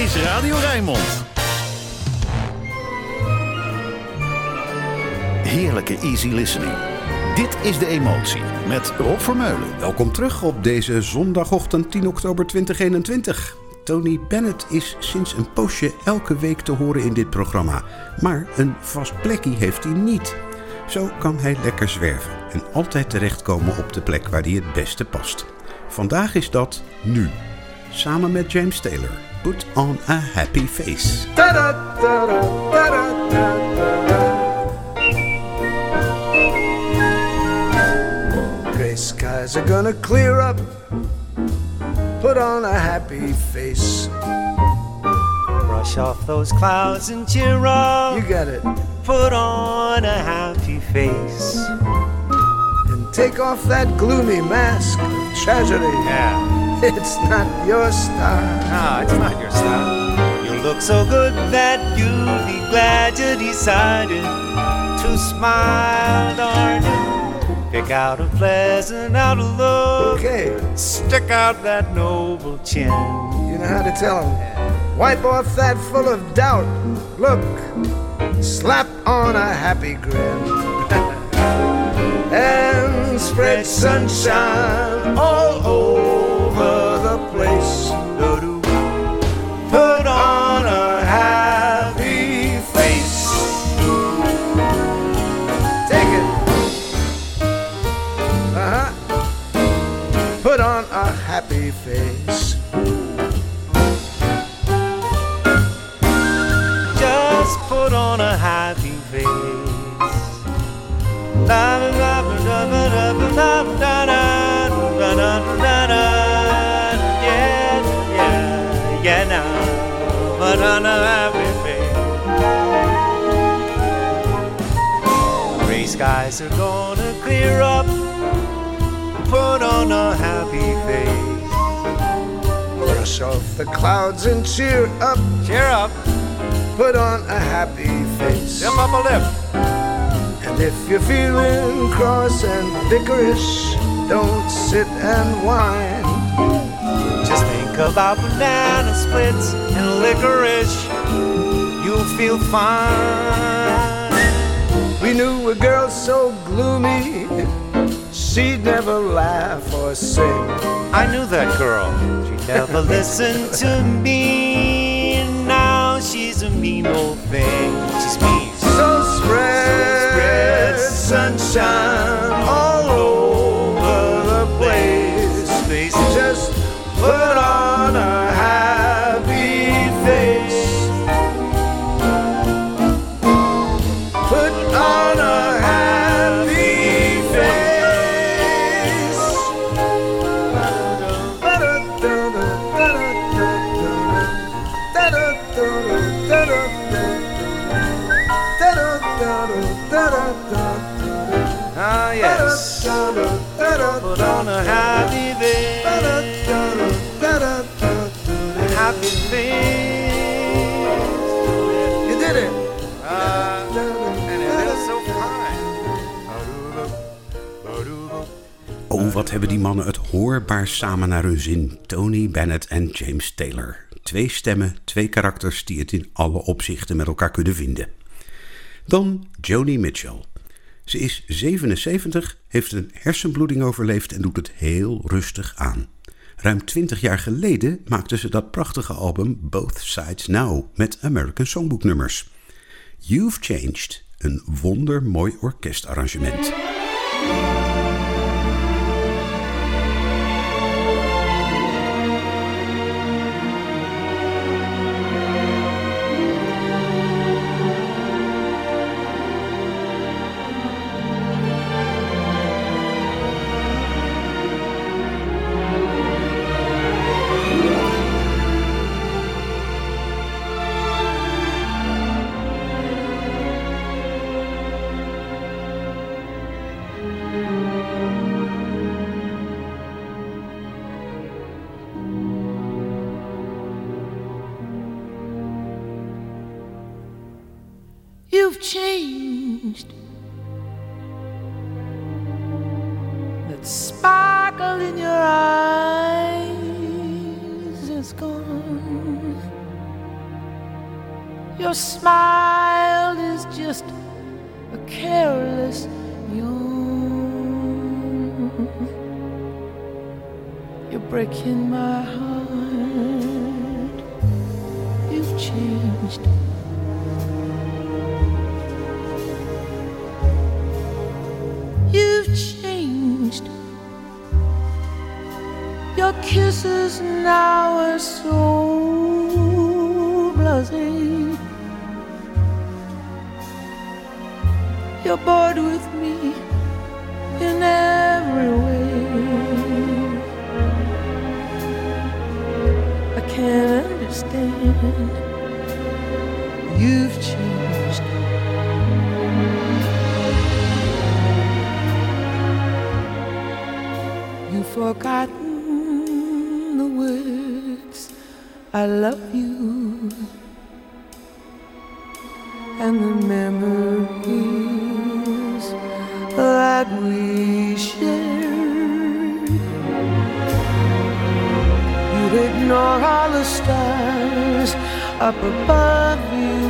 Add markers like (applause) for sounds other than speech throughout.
is Radio Rijnmond. Heerlijke easy listening. Dit is De Emotie met Rob Vermeulen. Welkom terug op deze zondagochtend 10 oktober 2021. Tony Bennett is sinds een poosje elke week te horen in dit programma. Maar een vast plekje heeft hij niet. Zo kan hij lekker zwerven en altijd terechtkomen op de plek waar hij het beste past. Vandaag is dat nu. Samen met James Taylor. Put on a happy face. Gray skies are gonna clear up. Put on a happy face. Brush off those clouds and cheer up. You got it. Put on a happy face. And take off that gloomy mask of tragedy. Yeah. It's not your style. No, it's not your style. You look so good that you'll be glad you decided to smile, darling. Pick out a pleasant outlook. Okay, Stick out that noble chin. you know how to tell them. Wipe off that full of doubt. Look, slap on a happy grin. (laughs) and spread sunshine all over place. Put on a happy face. Take it. Uh huh. Put on a happy face. Are gonna clear up. Put on a happy face. Brush off the clouds and cheer up. Cheer up. Put on a happy face. Jump up a lip. And if you're feeling cross and vickerish, don't sit and whine. Just think about banana splits and licorice. You'll feel fine. We knew a girl so gloomy, she'd never laugh or sing. I knew that girl. She never listened to me. Now she's a mean old thing. She's mean. So spread sunshine happy face. Happy face. You did it. Uh, and it is so fine. Oh, wat hebben die mannen het hoorbaar samen naar hun zin. Tony Bennett en James Taylor. Twee stemmen, twee karakters die het in alle opzichten met elkaar kunnen vinden. Dan Joni Mitchell. Ze is 77, heeft een hersenbloeding overleefd en doet het heel rustig aan. Ruim 20 jaar geleden maakte ze dat prachtige album Both Sides Now met American Songbook nummers. You've Changed, een wondermooi orkestarrangement. That sparkle in your eyes is gone. Your smile is just a careless yawn. You're breaking my heart. You've changed. Kisses now are so blasé. You're bored with me in every way. I can't understand. You've changed. You've forgotten I love you and the memories that we shared. You'd ignore all the stars up above you.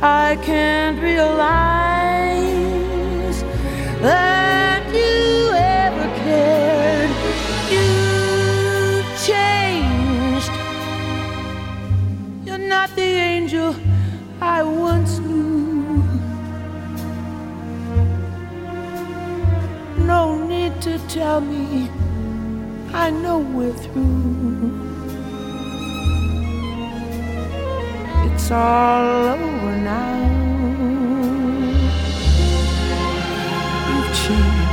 I can't realize tell me. I know we're through. It's all over now. You've changed.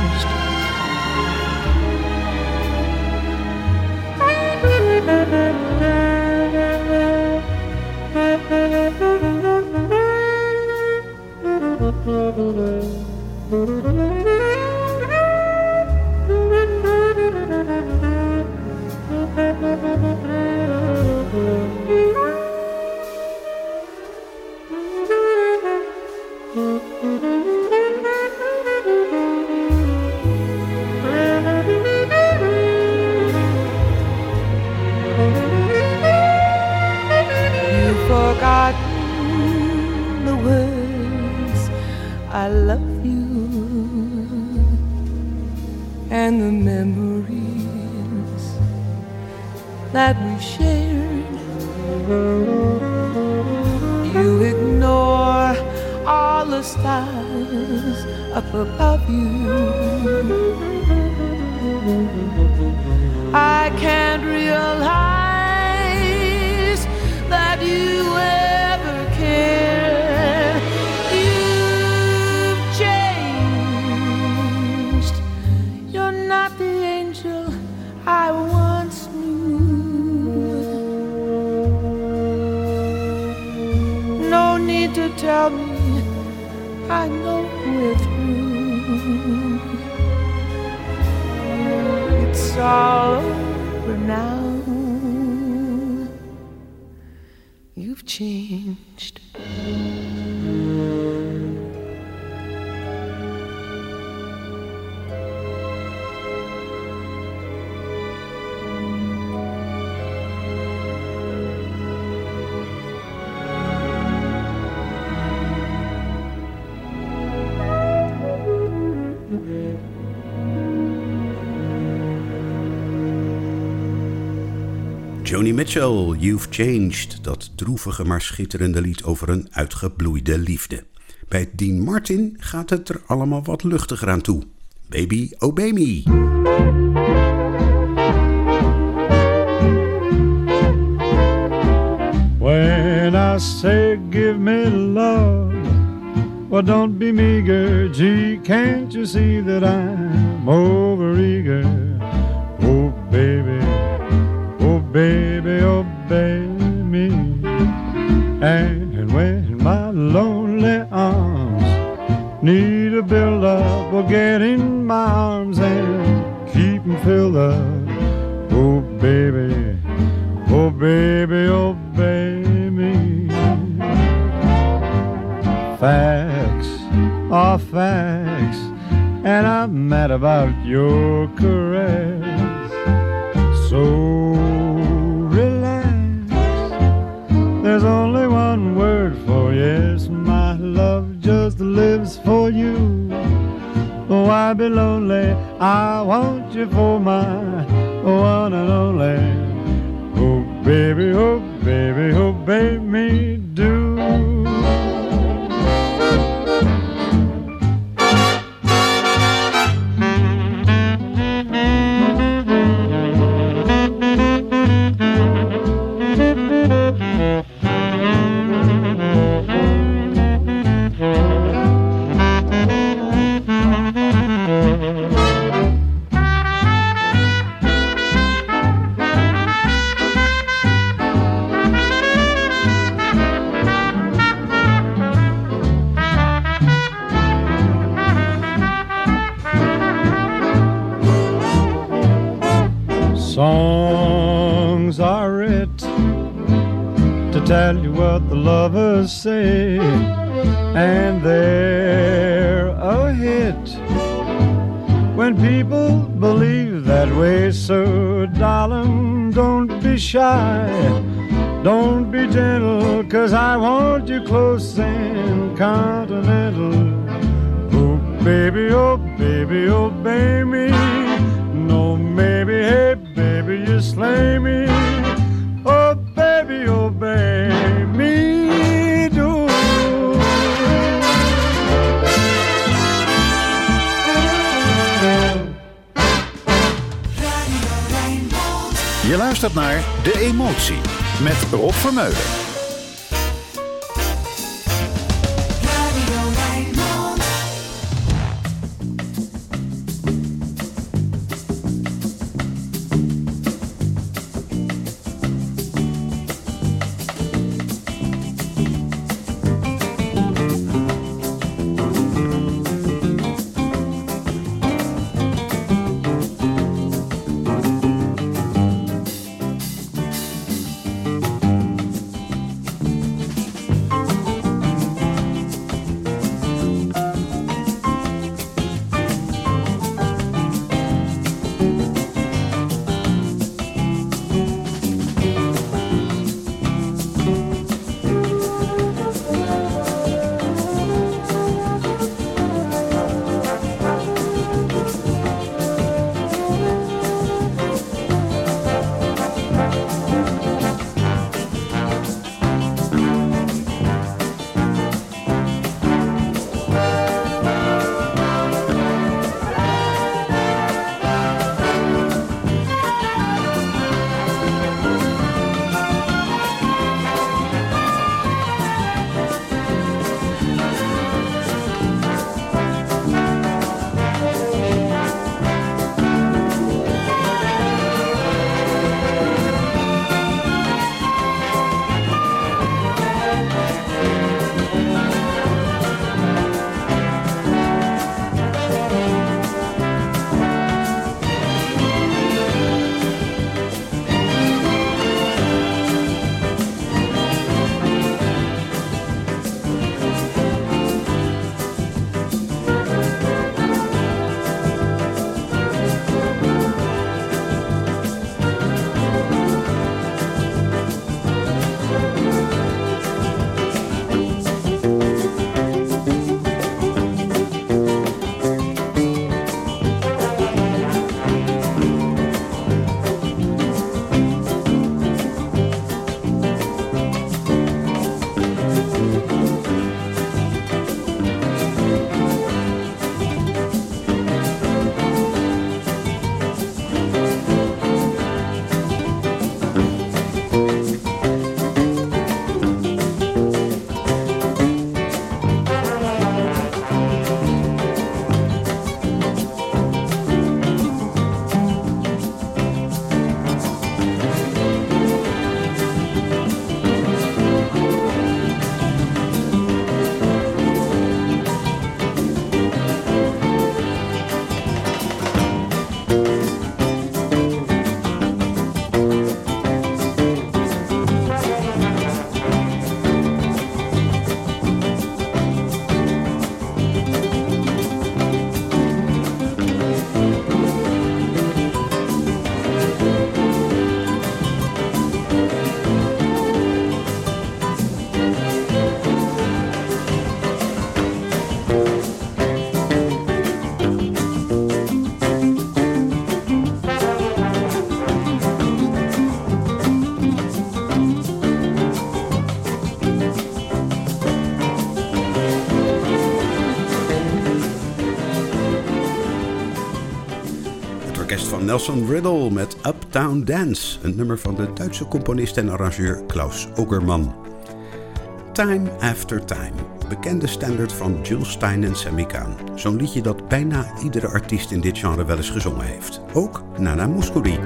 I love you and the memories that we shared. You ignore all the stars up above you. I can't realize Joni Mitchell, You've Changed. Dat droevige maar schitterende lied over een uitgebloeide liefde. Bij Dean Martin gaat het er allemaal wat luchtiger aan toe. Baby, oh baby. When I say give me love, well, don't be meager. Gee, can't you see that I'm overeager? Oh, baby, oh, obey me. And when my lonely arms need a build up, well, get in my arms and keep 'em filled up. Oh, baby, oh, baby, oh, obey me. Facts are facts, and I'm mad about your caress. be lonely. I want you for my one and only. Oh, baby, oh, Oh, baby, oh, baby, obey me. No, maybe, hey, baby, you slay me. Oh, baby, obey me. Do. Je luistert naar De Emotie met Rob Vermeulen. Nelson Riddle met Uptown Dance, een nummer van de Duitse componist en arrangeur Klaus Ogerman. Time After Time, bekende standaard van Jules Stein en Sammy Kahn. Zo'n liedje dat bijna iedere artiest in dit genre wel eens gezongen heeft. Ook Nana Mouskouri.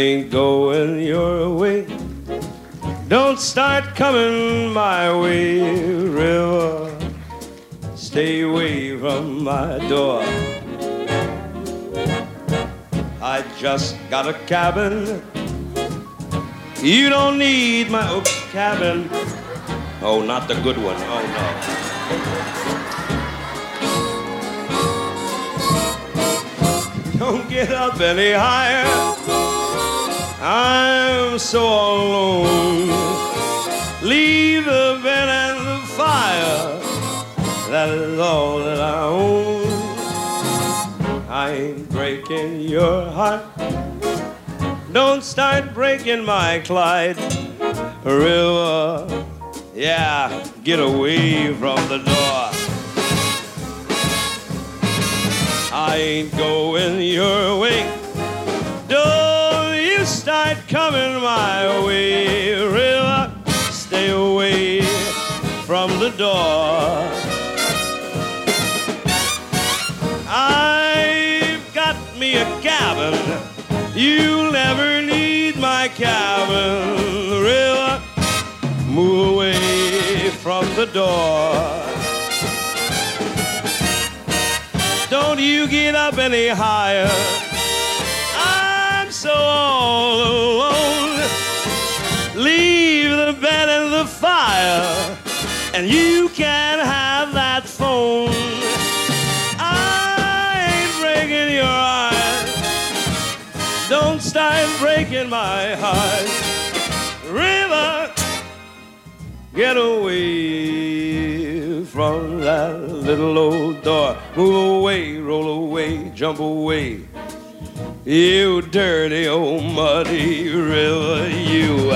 Ain't going your way. Don't start coming my way, river. Stay away from my door. I just got a cabin. You don't need my oops cabin. Oh, not the good one. Oh no. Don't get up any higher. I'm so alone. Leave the bed and the fire. That is all that I own. I ain't breaking your heart. Don't start breaking my Clyde River. Yeah, get away from the door. I ain't going your way. Start coming my way, River. Stay away from the door. I've got me a cabin. You'll never need my cabin, River. Move away from the door. Don't you get up any higher. So all alone. Leave the bed and the fire, and you can have that phone. I ain't breaking your heart. Don't start breaking my heart. River, get away from that little old door. Move away, roll away, jump away. You dirty old muddy river, you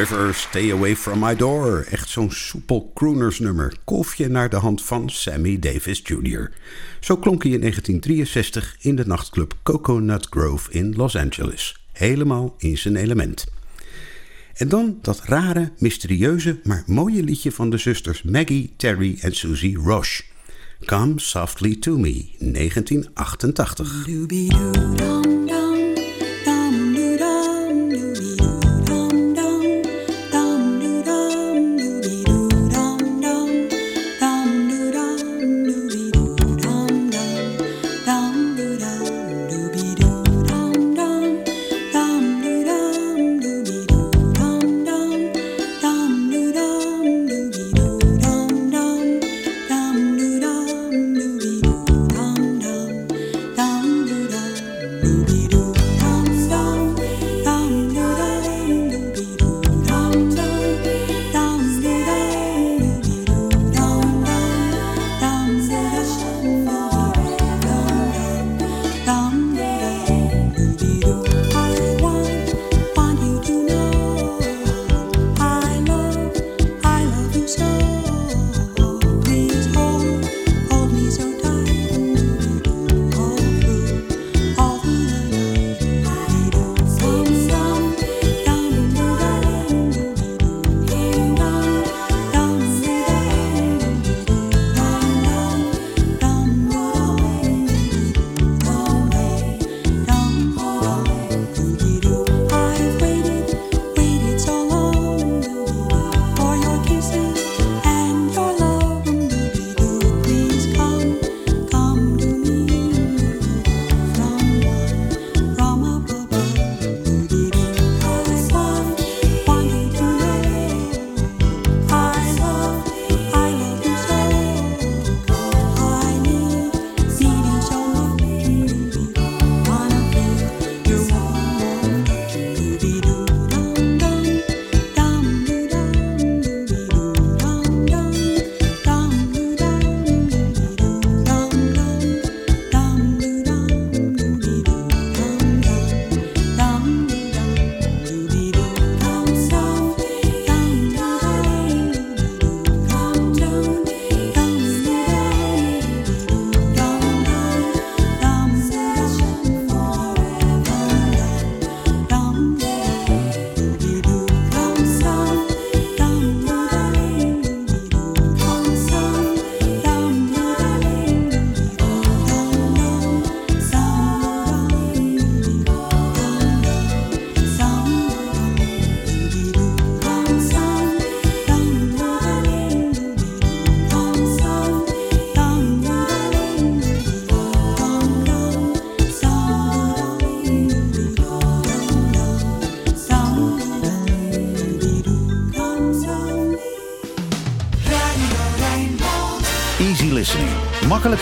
River, Stay Away From My Door. Echt zo'n soepel croonersnummer. Kolfje naar de hand van Sammy Davis Jr. Zo klonk hij in 1963 in de nachtclub Coconut Grove in Los Angeles. Helemaal in zijn element. En dan dat rare, mysterieuze, maar mooie liedje van de zusters Maggie, Terry en Susie Roche. Come Softly To Me, 1988.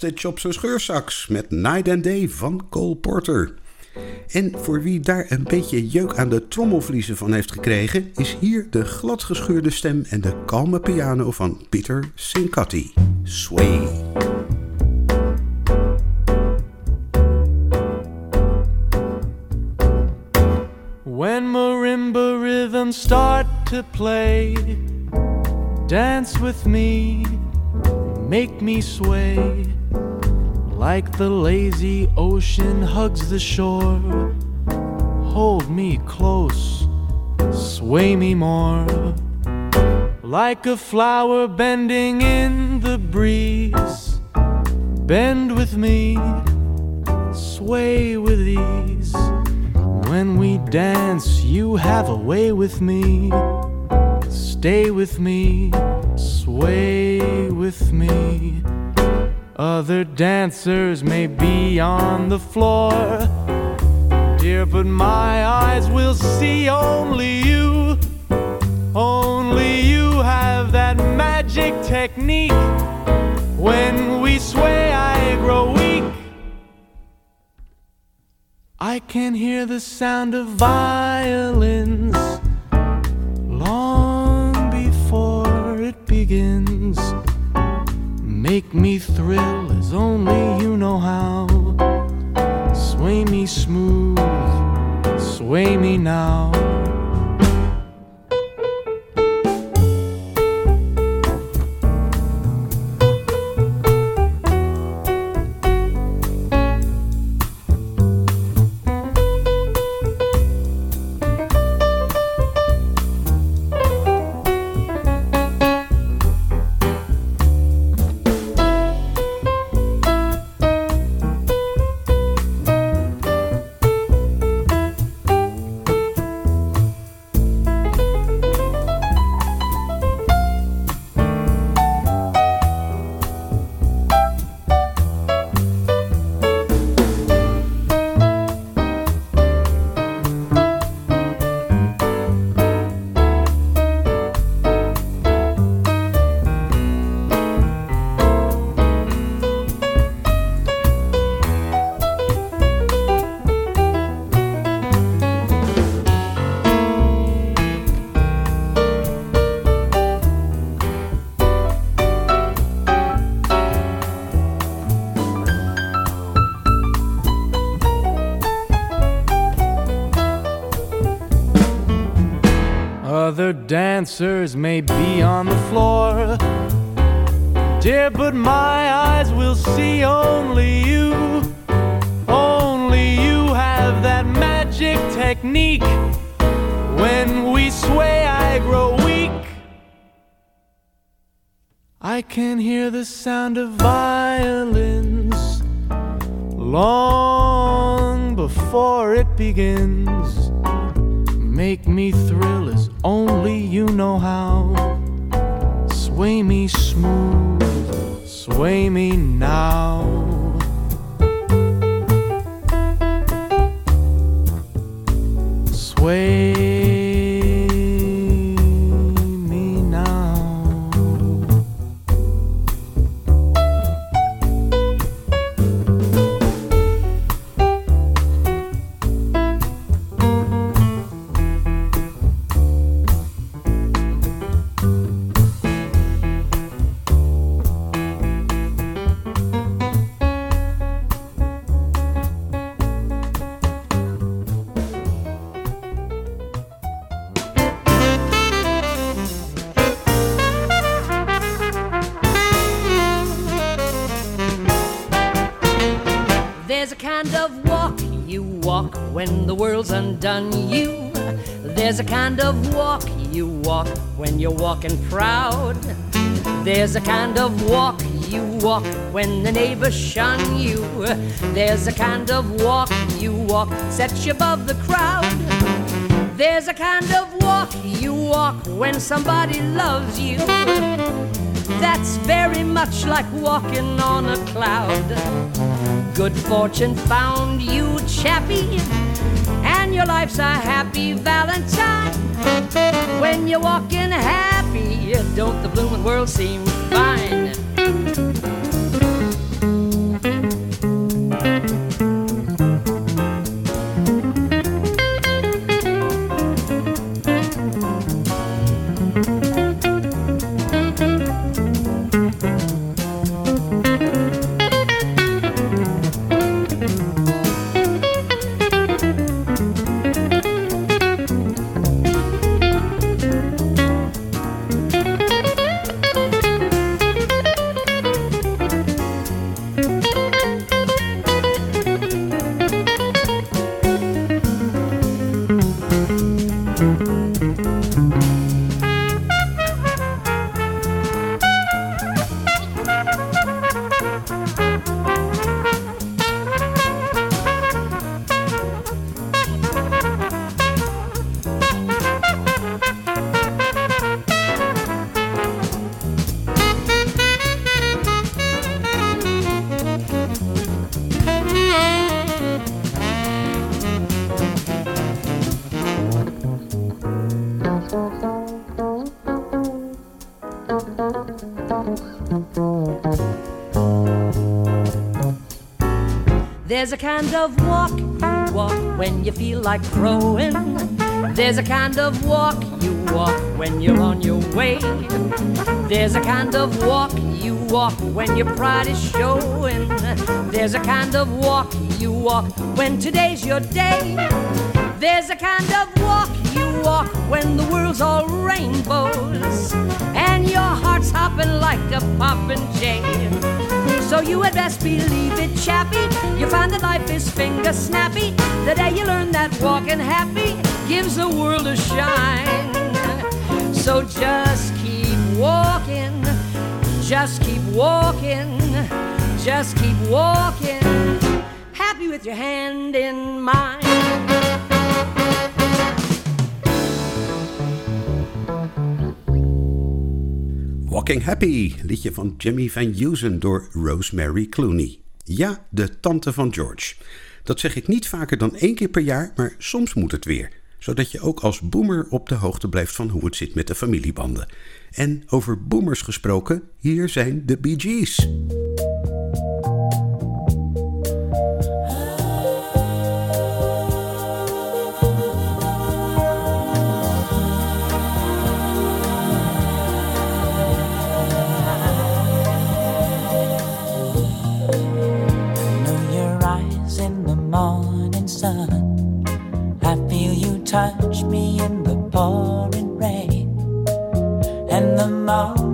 Bastich op zijn met Night and Day van Cole Porter. En voor wie daar een beetje jeuk aan de trommelvliezen van heeft gekregen, is hier de gladgescheurde stem en de kalme piano van Peter Sincatti. Sway. When marimba rhythms start to play, dance with me, make me sway. Like the lazy ocean hugs the shore, hold me close, sway me more. Like a flower bending in the breeze, bend with me, sway with ease. When we dance, you have a way with me. Stay with me, sway with me. Other dancers may be on the floor, dear, but my eyes will see only you. Only you have that magic technique. When we sway, I grow weak. I can hear the sound of violins begins. Make me thrill as only you know how. Sway me smooth, sway me now. Dancers may be on the floor. Dear, but my eyes will see only you. Only you have that magic technique. When we sway, I grow weak. I can hear the sound of violins long before it begins. Make me thrill only you know how. Sway me smooth, sway me now. Sway when proud. There's a kind of walk you walk when the neighbors shun you. There's a kind of walk you walk sets you above the crowd. There's a kind of walk you walk when somebody loves you. That's very much like walking on a cloud. Good fortune found you, chappie, and your life's a happy Valentine. When you're walking happy, don't the blooming world seem fine? There's a kind of walk you walk when you feel like crowing. There's a kind of walk you walk when you're on your way. There's a kind of walk you walk when your pride is showing. There's a kind of walk you walk when today's your day. There's a kind of walk you walk when the world's all rainbows and your heart's hopping like a poppin' jay. So you had best believe it, chappy. You find that life is finger snappy. The day you learn that walking happy gives the world a shine. So just keep walking, just keep walking, just keep walking. Happy with your hand in mine. Walking Happy, liedje van Jimmy Van Heusen door Rosemary Clooney. Ja, de tante van George. Dat zeg ik niet vaker dan één keer per jaar, maar soms moet het weer. Zodat je ook als boomer op de hoogte blijft van hoe het zit met de familiebanden. En over boomers gesproken, hier zijn de Bee Gees. And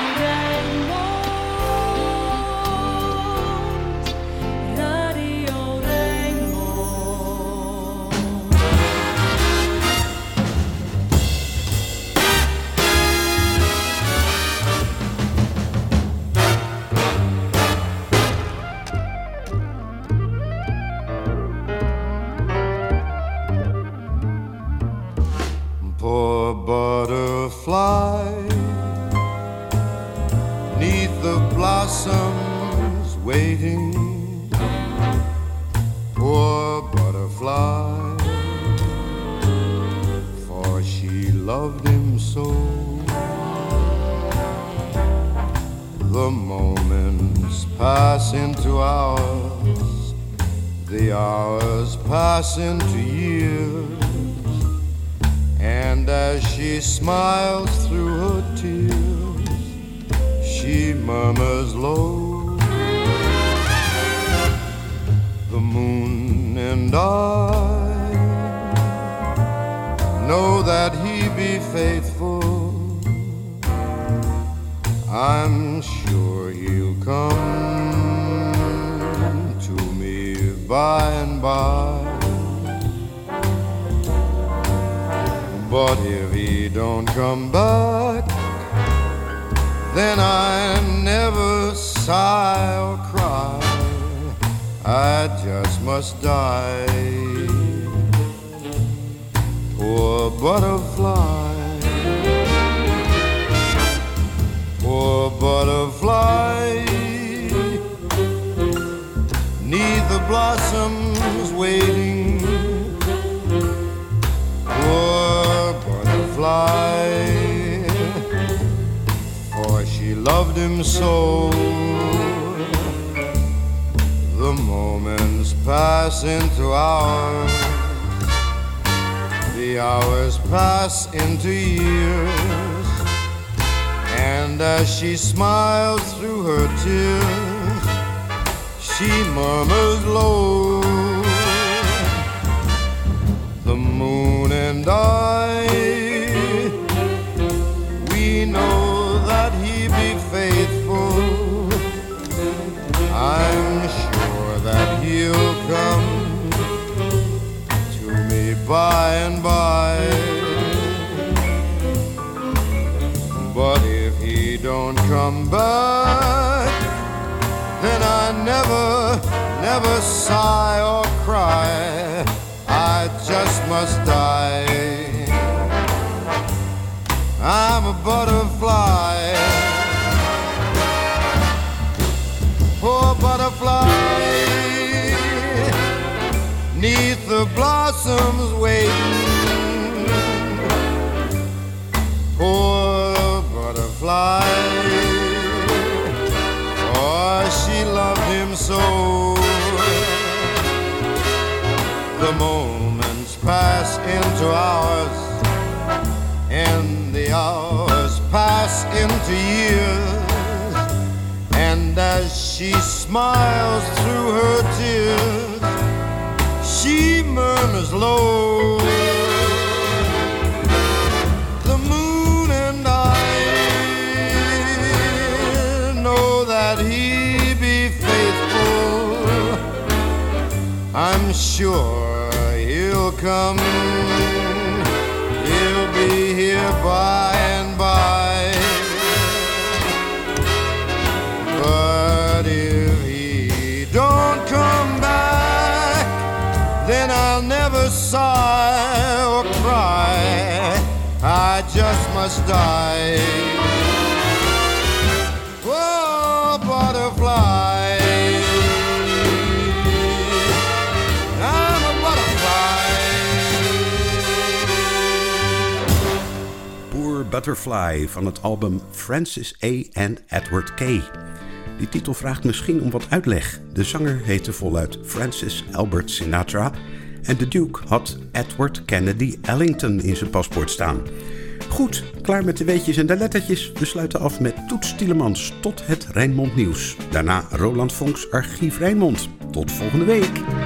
By and by. But if he don't come back, then I never sigh or cry. I just must die. Poor butterfly, poor butterfly, blossoms waiting. Poor butterfly, for she loved him so. The moments pass into hours, the hours pass into years, and as she smiles through her tears, she murmurs low. The moon and I, we know that he be faithful. I'm sure that he'll come to me by and by. Never sigh or cry. I just must die. I'm a butterfly. Poor butterfly. Neath the blossoms waiting. Poor butterfly. Oh, she loved him so. Into hours, and the hours pass into years. And as she smiles through her tears, she murmurs low. The moon and I know that he be faithful. I'm sure he'll come. Be here by and by. But if he don't come back, then I'll never sigh or cry. I just must die. Butterfly. Van het album Francis A. and Edward K. Die titel vraagt misschien om wat uitleg. De zanger heette voluit Francis Albert Sinatra en de Duke had Edward Kennedy Ellington in zijn paspoort staan. Goed, klaar met de weetjes en de lettertjes. We sluiten af met Toets Tielemans tot het Rijnmond Nieuws. Daarna Roland Vonks Archief Rijnmond. Tot volgende week.